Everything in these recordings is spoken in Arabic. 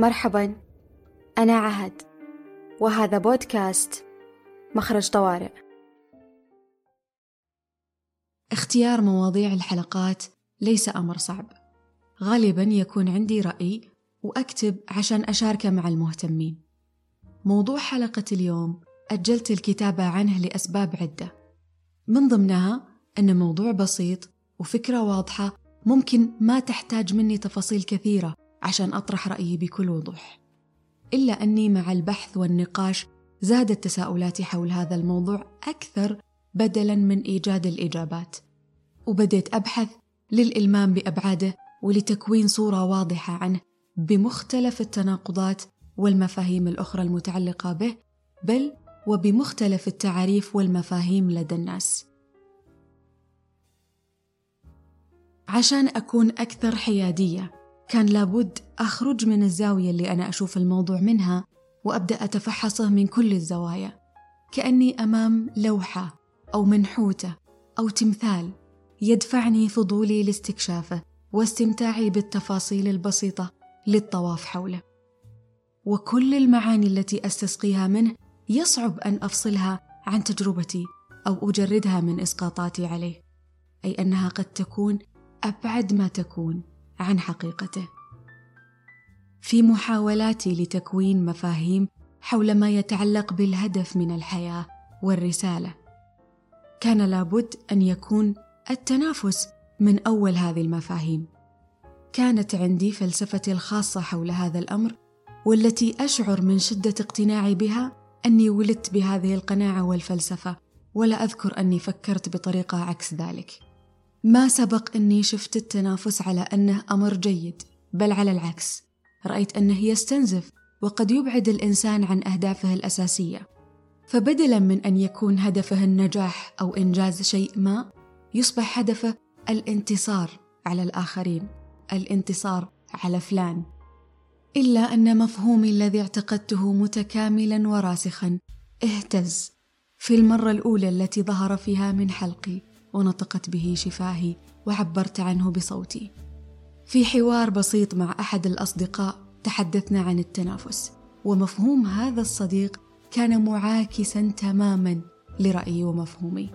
مرحبا أنا عهد وهذا بودكاست مخرج طوارئ. اختيار مواضيع الحلقات ليس أمر صعب. غالبا يكون عندي رأي وأكتب عشان أشاركه مع المهتمين. موضوع حلقة اليوم أجلت الكتابة عنه لأسباب عدة. من ضمنها أن موضوع بسيط وفكرة واضحة ممكن ما تحتاج مني تفاصيل كثيرة. عشان أطرح رأيي بكل وضوح. إلا أني مع البحث والنقاش زادت تساؤلاتي حول هذا الموضوع أكثر بدلا من إيجاد الإجابات. وبديت أبحث للإلمام بأبعاده ولتكوين صورة واضحة عنه بمختلف التناقضات والمفاهيم الأخرى المتعلقة به بل وبمختلف التعاريف والمفاهيم لدى الناس. عشان أكون أكثر حيادية كان لابد أخرج من الزاوية اللي أنا أشوف الموضوع منها وأبدأ أتفحصه من كل الزوايا. كأني أمام لوحة أو منحوتة أو تمثال يدفعني فضولي لاستكشافه واستمتاعي بالتفاصيل البسيطة للطواف حوله. وكل المعاني التي أستسقيها منه يصعب أن أفصلها عن تجربتي أو أجردها من إسقاطاتي عليه أي أنها قد تكون أبعد ما تكون. عن حقيقته. في محاولاتي لتكوين مفاهيم حول ما يتعلق بالهدف من الحياة والرسالة. كان لابد أن يكون التنافس من أول هذه المفاهيم. كانت عندي فلسفتي الخاصة حول هذا الأمر والتي أشعر من شدة اقتناعي بها أني ولدت بهذه القناعة والفلسفة ولا أذكر أني فكرت بطريقة عكس ذلك. ما سبق أني شفت التنافس على أنه أمر جيد بل على العكس. رأيت أنه يستنزف وقد يبعد الإنسان عن أهدافه الأساسية. فبدلا من أن يكون هدفه النجاح أو إنجاز شيء ما يصبح هدفه الانتصار على الآخرين الانتصار على فلان. إلا أن مفهومي الذي اعتقدته متكاملا وراسخا اهتز في المرة الأولى التي ظهر فيها من حلقي. ونطقت به شفاهي وعبرت عنه بصوتي. في حوار بسيط مع أحد الأصدقاء تحدثنا عن التنافس ومفهوم هذا الصديق كان معاكسا تماما لرأيي ومفهومي.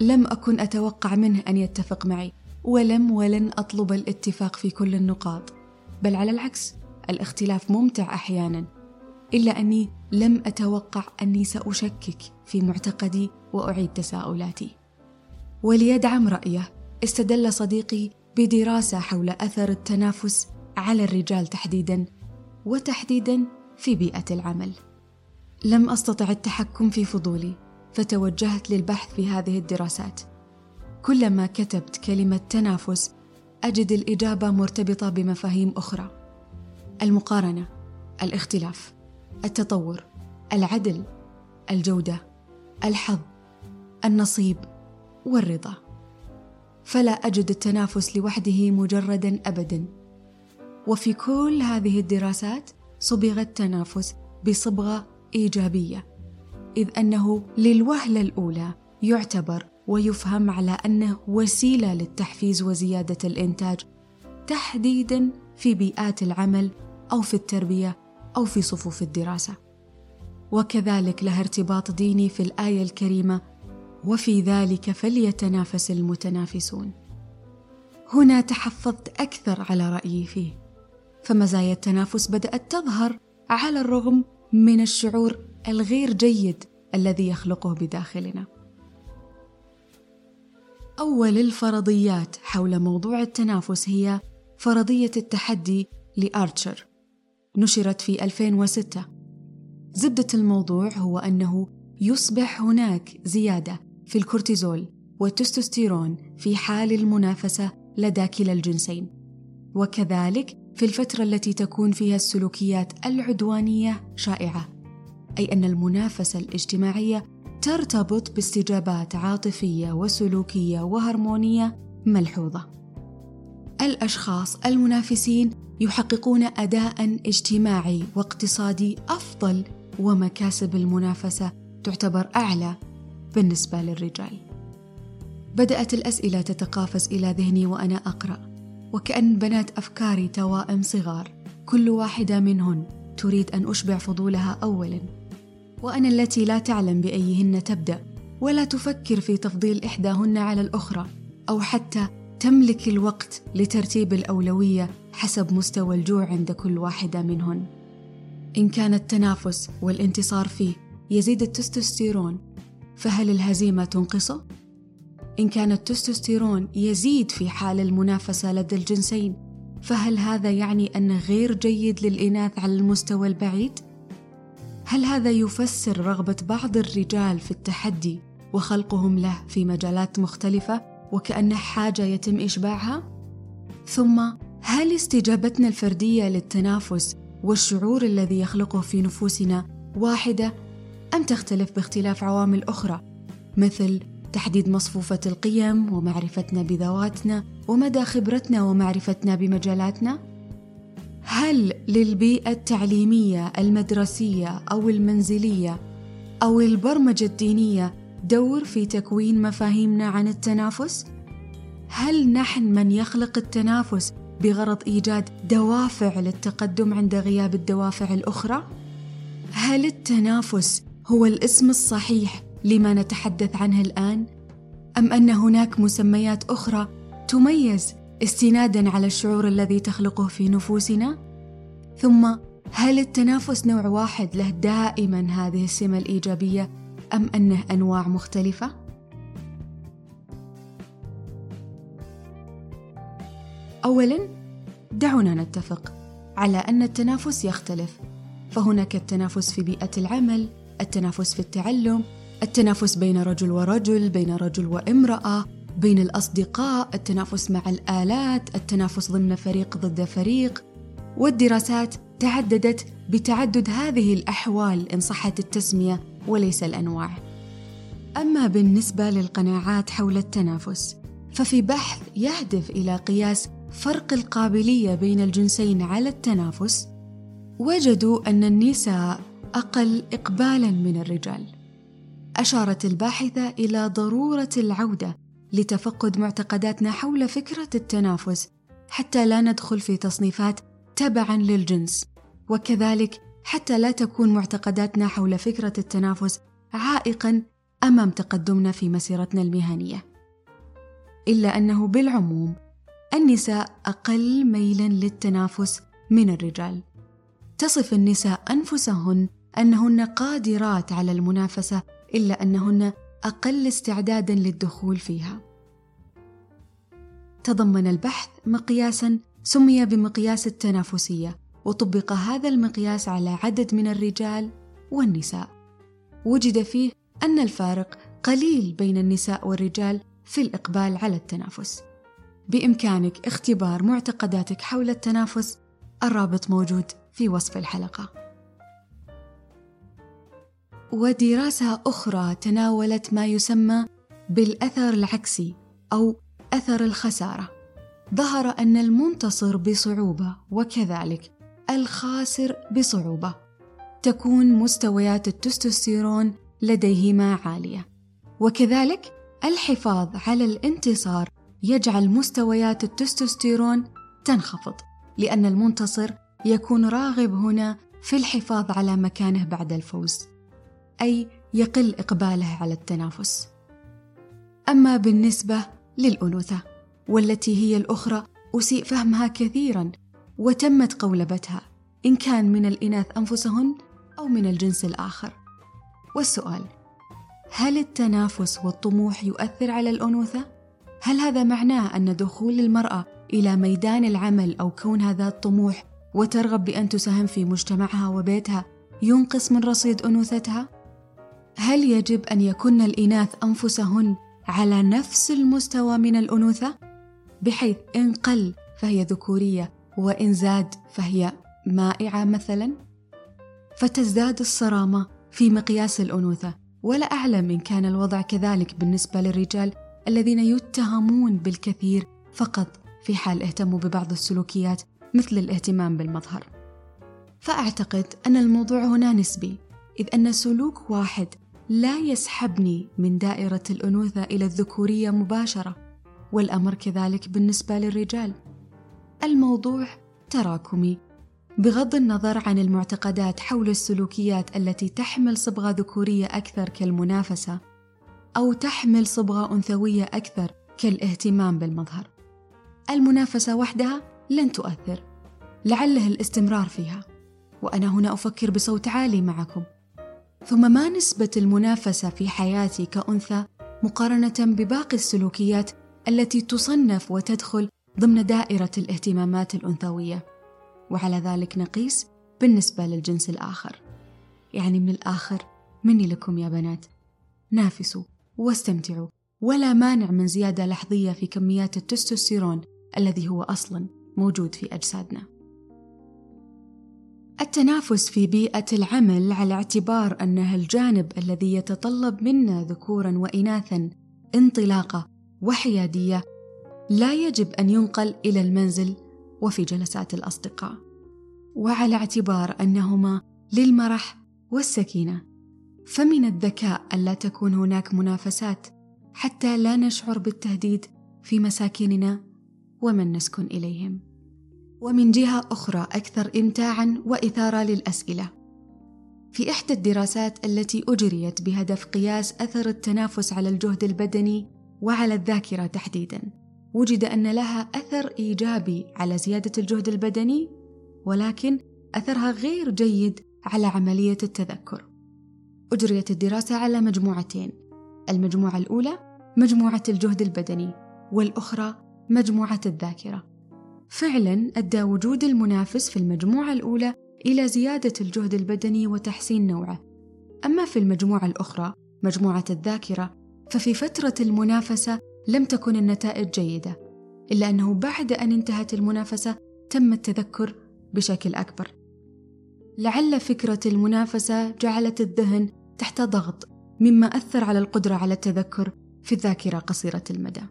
لم أكن أتوقع منه أن يتفق معي ولم ولن أطلب الاتفاق في كل النقاط. بل على العكس الاختلاف ممتع أحيانا إلا أني لم أتوقع أني سأشكك في معتقدي وأعيد تساؤلاتي. وليدعم رأيه. استدل صديقي بدراسة حول أثر التنافس على الرجال تحديدا وتحديدا في بيئة العمل. لم أستطع التحكم في فضولي فتوجهت للبحث في هذه الدراسات. كلما كتبت كلمة تنافس أجد الإجابة مرتبطة بمفاهيم أخرى. المقارنة الاختلاف التطور العدل الجودة الحظ النصيب. والرضا. فلا أجد التنافس لوحده مجردا أبدا. وفي كل هذه الدراسات صبغ التنافس بصبغة إيجابية إذ أنه للوهلة الأولى يعتبر ويفهم على أنه وسيلة للتحفيز وزيادة الإنتاج تحديدا في بيئات العمل أو في التربية أو في صفوف الدراسة. وكذلك له ارتباط ديني في الآية الكريمة وفي ذلك فليتنافس المتنافسون. هنا تحفظت أكثر على رأيي فيه. فمزايا التنافس بدأت تظهر على الرغم من الشعور الغير جيد الذي يخلقه بداخلنا. أول الفرضيات حول موضوع التنافس هي فرضية التحدي لأرتشر. نشرت في 2006 زبدة الموضوع هو أنه يصبح هناك زيادة في الكورتيزول والتستوستيرون في حال المنافسة لدى كلا الجنسين. وكذلك في الفترة التي تكون فيها السلوكيات العدوانية شائعة أي أن المنافسة الاجتماعية ترتبط باستجابات عاطفية وسلوكية وهرمونية ملحوظة. الأشخاص المنافسين يحققون أداء اجتماعي واقتصادي أفضل ومكاسب المنافسة تعتبر أعلى بالنسبة للرجال. بدأت الأسئلة تتقافز إلى ذهني وأنا أقرأ. وكأن بنات أفكاري توائم صغار. كل واحدة منهن تريد أن أشبع فضولها أولا. وأنا التي لا تعلم بأيهن تبدأ. ولا تفكر في تفضيل إحداهن على الأخرى. أو حتى تملك الوقت لترتيب الأولوية حسب مستوى الجوع عند كل واحدة منهن. إن كان التنافس والانتصار فيه يزيد التستوستيرون فهل الهزيمة تنقصه؟ إن كان التستوستيرون يزيد في حال المنافسة لدى الجنسين فهل هذا يعني أنه غير جيد للإناث على المستوى البعيد؟ هل هذا يفسر رغبة بعض الرجال في التحدي وخلقهم له في مجالات مختلفة وكأنه حاجة يتم إشباعها؟ ثم هل استجابتنا الفردية للتنافس والشعور الذي يخلقه في نفوسنا واحدة أم تختلف باختلاف عوامل أخرى مثل تحديد مصفوفة القيم ومعرفتنا بذواتنا ومدى خبرتنا ومعرفتنا بمجالاتنا؟ هل للبيئة التعليمية المدرسية أو المنزلية أو البرمجة الدينية دور في تكوين مفاهيمنا عن التنافس؟ هل نحن من يخلق التنافس بغرض إيجاد دوافع للتقدم عند غياب الدوافع الأخرى هل التنافس هو الاسم الصحيح لما نتحدث عنه الآن؟ أم أن هناك مسميات أخرى تميز استنادا على الشعور الذي تخلقه في نفوسنا؟ ثم هل التنافس نوع واحد له دائما هذه السمة الإيجابية أم أنه أنواع مختلفة؟ اولا دعونا نتفق على أن التنافس يختلف فهناك التنافس في بيئة العمل التنافس في التعلم التنافس بين رجل ورجل بين رجل وامرأة بين الأصدقاء التنافس مع الآلات التنافس ضمن فريق ضد فريق. والدراسات تعددت بتعدد هذه الأحوال إن صحت التسمية وليس الأنواع. أما بالنسبة للقناعات حول التنافس ففي بحث يهدف إلى قياس فرق القابلية بين الجنسين على التنافس وجدوا أن النساء أقل اقبالا من الرجال. أشارت الباحثة إلى ضرورة العودة لتفقد معتقداتنا حول فكرة التنافس حتى لا ندخل في تصنيفات تبعا للجنس وكذلك حتى لا تكون معتقداتنا حول فكرة التنافس عائقا أمام تقدمنا في مسيرتنا المهنية. إلا أنه بالعموم النساء أقل ميلا للتنافس من الرجال. تصف النساء أنفسهن أنهن قادرات على المنافسة إلا أنهن أقل استعدادا للدخول فيها. تضمن البحث مقياسا سمي بمقياس التنافسية وطبق هذا المقياس على عدد من الرجال والنساء. وجد فيه أن الفارق قليل بين النساء والرجال في الإقبال على التنافس. بإمكانك اختبار معتقداتك حول التنافس الرابط موجود في وصف الحلقة. ودراسة أخرى تناولت ما يسمى بالأثر العكسي أو أثر الخسارة. ظهر أن المنتصر بصعوبة وكذلك الخاسر بصعوبة. تكون مستويات التستوستيرون لديهما عالية. وكذلك الحفاظ على الانتصار يجعل مستويات التستوستيرون تنخفض لأن المنتصر يكون راغب هنا في الحفاظ على مكانه بعد الفوز. أي يقل إقباله على التنافس. أما بالنسبة للأنوثة والتي هي الأخرى أسيء فهمها كثيرا وتمت قولبتها إن كان من الإناث أنفسهن أو من الجنس الآخر. والسؤال هل التنافس والطموح يؤثر على الأنوثة؟ هل هذا معناه أن دخول المرأة إلى ميدان العمل أو كونها ذات طموح وترغب بأن تساهم في مجتمعها وبيتها ينقص من رصيد أنوثتها؟ هل يجب أن يكن الإناث أنفسهن على نفس المستوى من الأنوثة؟ بحيث إن قل فهي ذكورية وإن زاد فهي مائعة مثلا؟ فتزداد الصرامة في مقياس الأنوثة ولا أعلم إن كان الوضع كذلك بالنسبة للرجال الذين يتهمون بالكثير فقط في حال اهتموا ببعض السلوكيات مثل الاهتمام بالمظهر. فأعتقد أن الموضوع هنا نسبي إذ أن سلوك واحد لا يسحبني من دائرة الأنوثة إلى الذكورية مباشرة والأمر كذلك بالنسبة للرجال الموضوع تراكمي بغض النظر عن المعتقدات حول السلوكيات التي تحمل صبغة ذكورية أكثر كالمنافسة أو تحمل صبغة أنثوية أكثر كالاهتمام بالمظهر. المنافسة وحدها لن تؤثر، لعله الاستمرار فيها، وأنا هنا أفكر بصوت عالي معكم. ثم ما نسبة المنافسة في حياتي كأنثى مقارنة بباقي السلوكيات التي تصنف وتدخل ضمن دائرة الاهتمامات الأنثوية؟ وعلى ذلك نقيس بالنسبة للجنس الآخر. يعني من الآخر مني لكم يا بنات نافسوا واستمتعوا ولا مانع من زيادة لحظية في كميات التستوستيرون الذي هو أصلا موجود في أجسادنا. التنافس في بيئة العمل على اعتبار أنها الجانب الذي يتطلب منا ذكورا وإناثا انطلاقة وحيادية لا يجب أن ينقل إلى المنزل وفي جلسات الأصدقاء، وعلى اعتبار أنهما للمرح والسكينة فمن الذكاء ألا تكون هناك منافسات حتى لا نشعر بالتهديد في مساكننا ومن نسكن إليهم. ومن جهة أخرى أكثر إمتاعًا وإثارة للأسئلة. في إحدى الدراسات التي أجريت بهدف قياس أثر التنافس على الجهد البدني وعلى الذاكرة تحديدًا، وجد أن لها أثر إيجابي على زيادة الجهد البدني، ولكن أثرها غير جيد على عملية التذكر. أجريت الدراسة على مجموعتين المجموعة الأولى مجموعة الجهد البدني والأخرى مجموعة الذاكرة فعلا أدى وجود المنافس في المجموعة الأولى إلى زيادة الجهد البدني وتحسين نوعه. أما في المجموعة الأخرى مجموعة الذاكرة ففي فترة المنافسة لم تكن النتائج جيدة إلا أنه بعد أن انتهت المنافسة تم التذكر بشكل أكبر. لعل فكرة المنافسة جعلت الذهن تحت ضغط مما أثر على القدرة على التذكر في الذاكرة قصيرة المدى.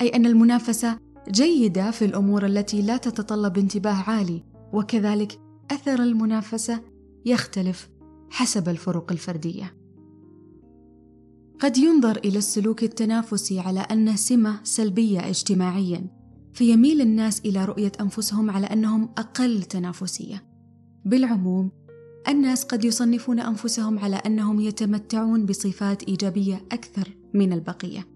أي أن المنافسة جيدة في الأمور التي لا تتطلب انتباه عالي وكذلك أثر المنافسة يختلف حسب الفروق الفردية. قد ينظر إلى السلوك التنافسي على أنه سمة سلبية اجتماعيا فيميل الناس إلى رؤية أنفسهم على أنهم أقل تنافسية. بالعموم الناس قد يصنفون أنفسهم على أنهم يتمتعون بصفات إيجابية أكثر من البقية.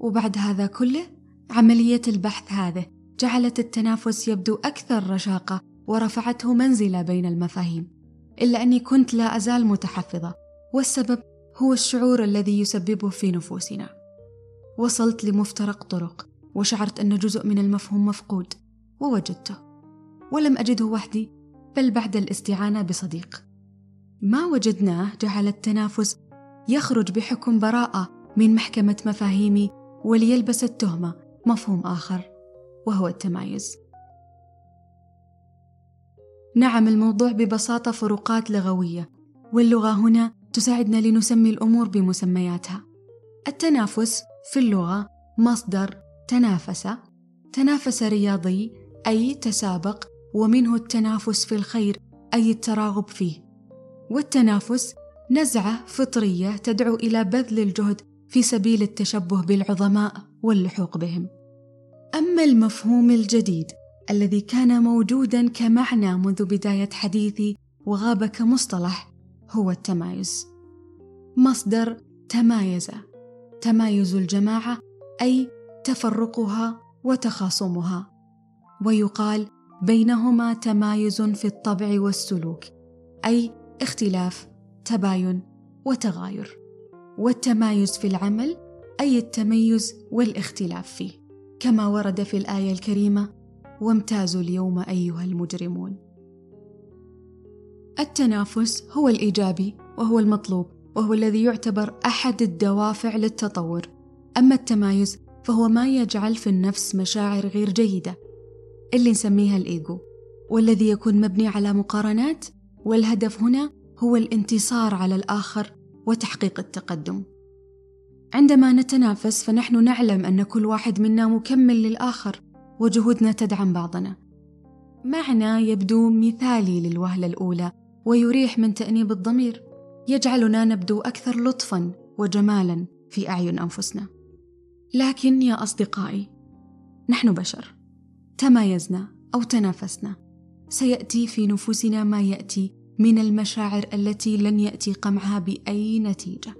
وبعد هذا كله عملية البحث هذه جعلت التنافس يبدو أكثر رشاقة ورفعته منزلة بين المفاهيم. إلا أني كنت لا أزال متحفظة والسبب هو الشعور الذي يسببه في نفوسنا. وصلت لمفترق طرق وشعرت أن جزء من المفهوم مفقود ووجدته. ولم أجده وحدي بل بعد الاستعانة بصديق. ما وجدناه جعل التنافس يخرج بحكم براءة من محكمة مفاهيمي وليلبس التهمة مفهوم آخر وهو التمايز. نعم الموضوع ببساطة فروقات لغوية، واللغة هنا تساعدنا لنسمي الأمور بمسمياتها. التنافس في اللغة مصدر تنافس، تنافس رياضي أي تسابق ومنه التنافس في الخير أي التراغب فيه والتنافس نزعة فطرية تدعو إلى بذل الجهد في سبيل التشبه بالعظماء واللحوق بهم. أما المفهوم الجديد الذي كان موجودا كمعنى منذ بداية حديثي وغاب كمصطلح هو التمايز. مصدر تمايز تمايز الجماعة أي تفرقها وتخاصمها. ويقال بينهما تمايز في الطبع والسلوك أي اختلاف تباين وتغاير. والتمايز في العمل أي التميز والاختلاف فيه. كما ورد في الآية الكريمة وامتازوا اليوم أيها المجرمون. التنافس هو الإيجابي وهو المطلوب وهو الذي يعتبر أحد الدوافع للتطور. أما التمايز فهو ما يجعل في النفس مشاعر غير جيدة اللي نسميها الإيجو والذي يكون مبني على مقارنات والهدف هنا هو الانتصار على الآخر وتحقيق التقدم. عندما نتنافس فنحن نعلم أن كل واحد منا مكمل للآخر وجهودنا تدعم بعضنا. معنى يبدو مثالي للوهلة الأولى ويريح من تأنيب الضمير. يجعلنا نبدو أكثر لطفا وجمالا في أعين أنفسنا. لكن يا أصدقائي نحن بشر. تمايزنا أو تنافسنا. سيأتي في نفوسنا ما يأتي من المشاعر التي لن يأتي قمعها بأي نتيجة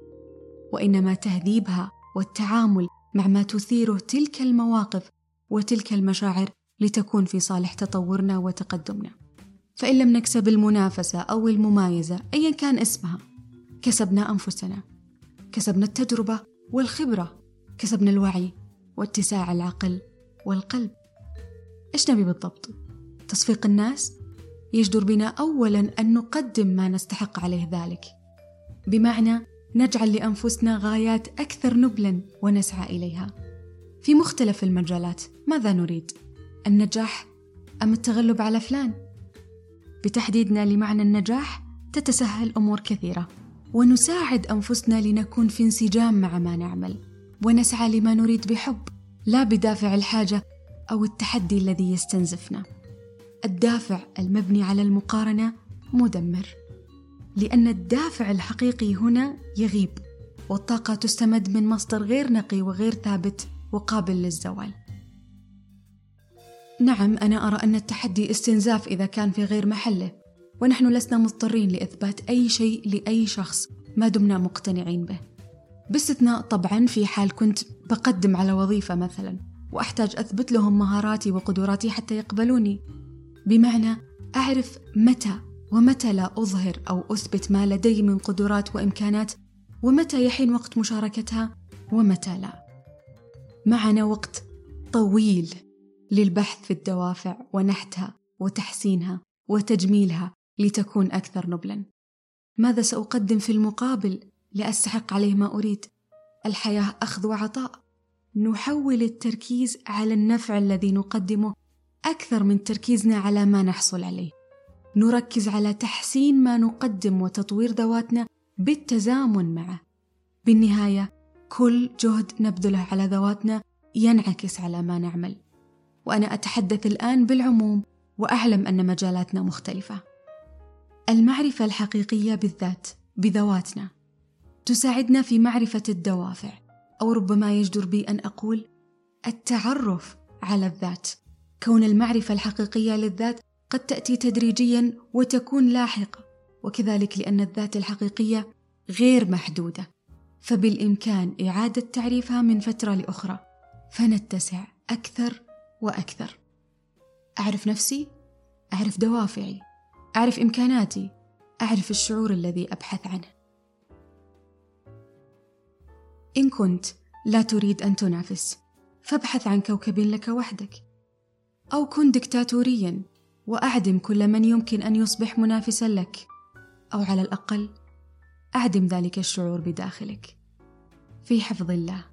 وإنما تهذيبها والتعامل مع ما تثيره تلك المواقف وتلك المشاعر لتكون في صالح تطورنا وتقدمنا. فإن لم نكسب المنافسة أو الممايزة أيا كان اسمها كسبنا أنفسنا كسبنا التجربة والخبرة كسبنا الوعي واتساع العقل والقلب. إيش نبي بالضبط؟ تصفيق الناس؟ يجدر بنا أولا أن نقدم ما نستحق عليه ذلك بمعنى نجعل لأنفسنا غايات أكثر نبلا ونسعى إليها في مختلف المجالات ماذا نريد؟ النجاح أم التغلب على فلان؟ بتحديدنا لمعنى النجاح تتسهل أمور كثيرة ونساعد أنفسنا لنكون في انسجام مع ما نعمل ونسعى لما نريد بحب لا بدافع الحاجة أو التحدي الذي يستنزفنا الدافع المبني على المقارنة مدمر لأن الدافع الحقيقي هنا يغيب والطاقة تستمد من مصدر غير نقي وغير ثابت وقابل للزوال. نعم أنا أرى أن التحدي استنزاف إذا كان في غير محله ونحن لسنا مضطرين لإثبات أي شيء لأي شخص ما دمنا مقتنعين به. باستثناء طبعا في حال كنت بقدم على وظيفة مثلا وأحتاج أثبت لهم مهاراتي وقدراتي حتى يقبلوني. بمعنى أعرف متى ومتى لا أظهر أو أثبت ما لدي من قدرات وإمكانات ومتى يحين وقت مشاركتها ومتى لا. معنا وقت طويل للبحث في الدوافع ونحتها وتحسينها وتجميلها لتكون أكثر نبلا. ماذا سأقدم في المقابل لأستحق عليه ما أريد؟ الحياة أخذ وعطاء. نحول التركيز على النفع الذي نقدمه أكثر من تركيزنا على ما نحصل عليه. نركز على تحسين ما نقدم وتطوير ذواتنا بالتزامن معه. بالنهاية كل جهد نبذله على ذواتنا ينعكس على ما نعمل. وأنا أتحدث الآن بالعموم وأعلم أن مجالاتنا مختلفة. المعرفة الحقيقية بالذات بذواتنا. تساعدنا في معرفة الدوافع أو ربما يجدر بي أن أقول التعرف على الذات. كون المعرفة الحقيقية للذات قد تأتي تدريجيا وتكون لاحقة وكذلك لأن الذات الحقيقية غير محدودة. فبالإمكان إعادة تعريفها من فترة لأخرى فنتسع أكثر وأكثر. أعرف نفسي أعرف دوافعي أعرف إمكاناتي أعرف الشعور الذي أبحث عنه. إن كنت لا تريد أن تنافس فابحث عن كوكب لك وحدك. أو كن دكتاتوريا وأعدم كل من يمكن أن يصبح منافسا لك. أو على الأقل أعدم ذلك الشعور بداخلك. في حفظ الله.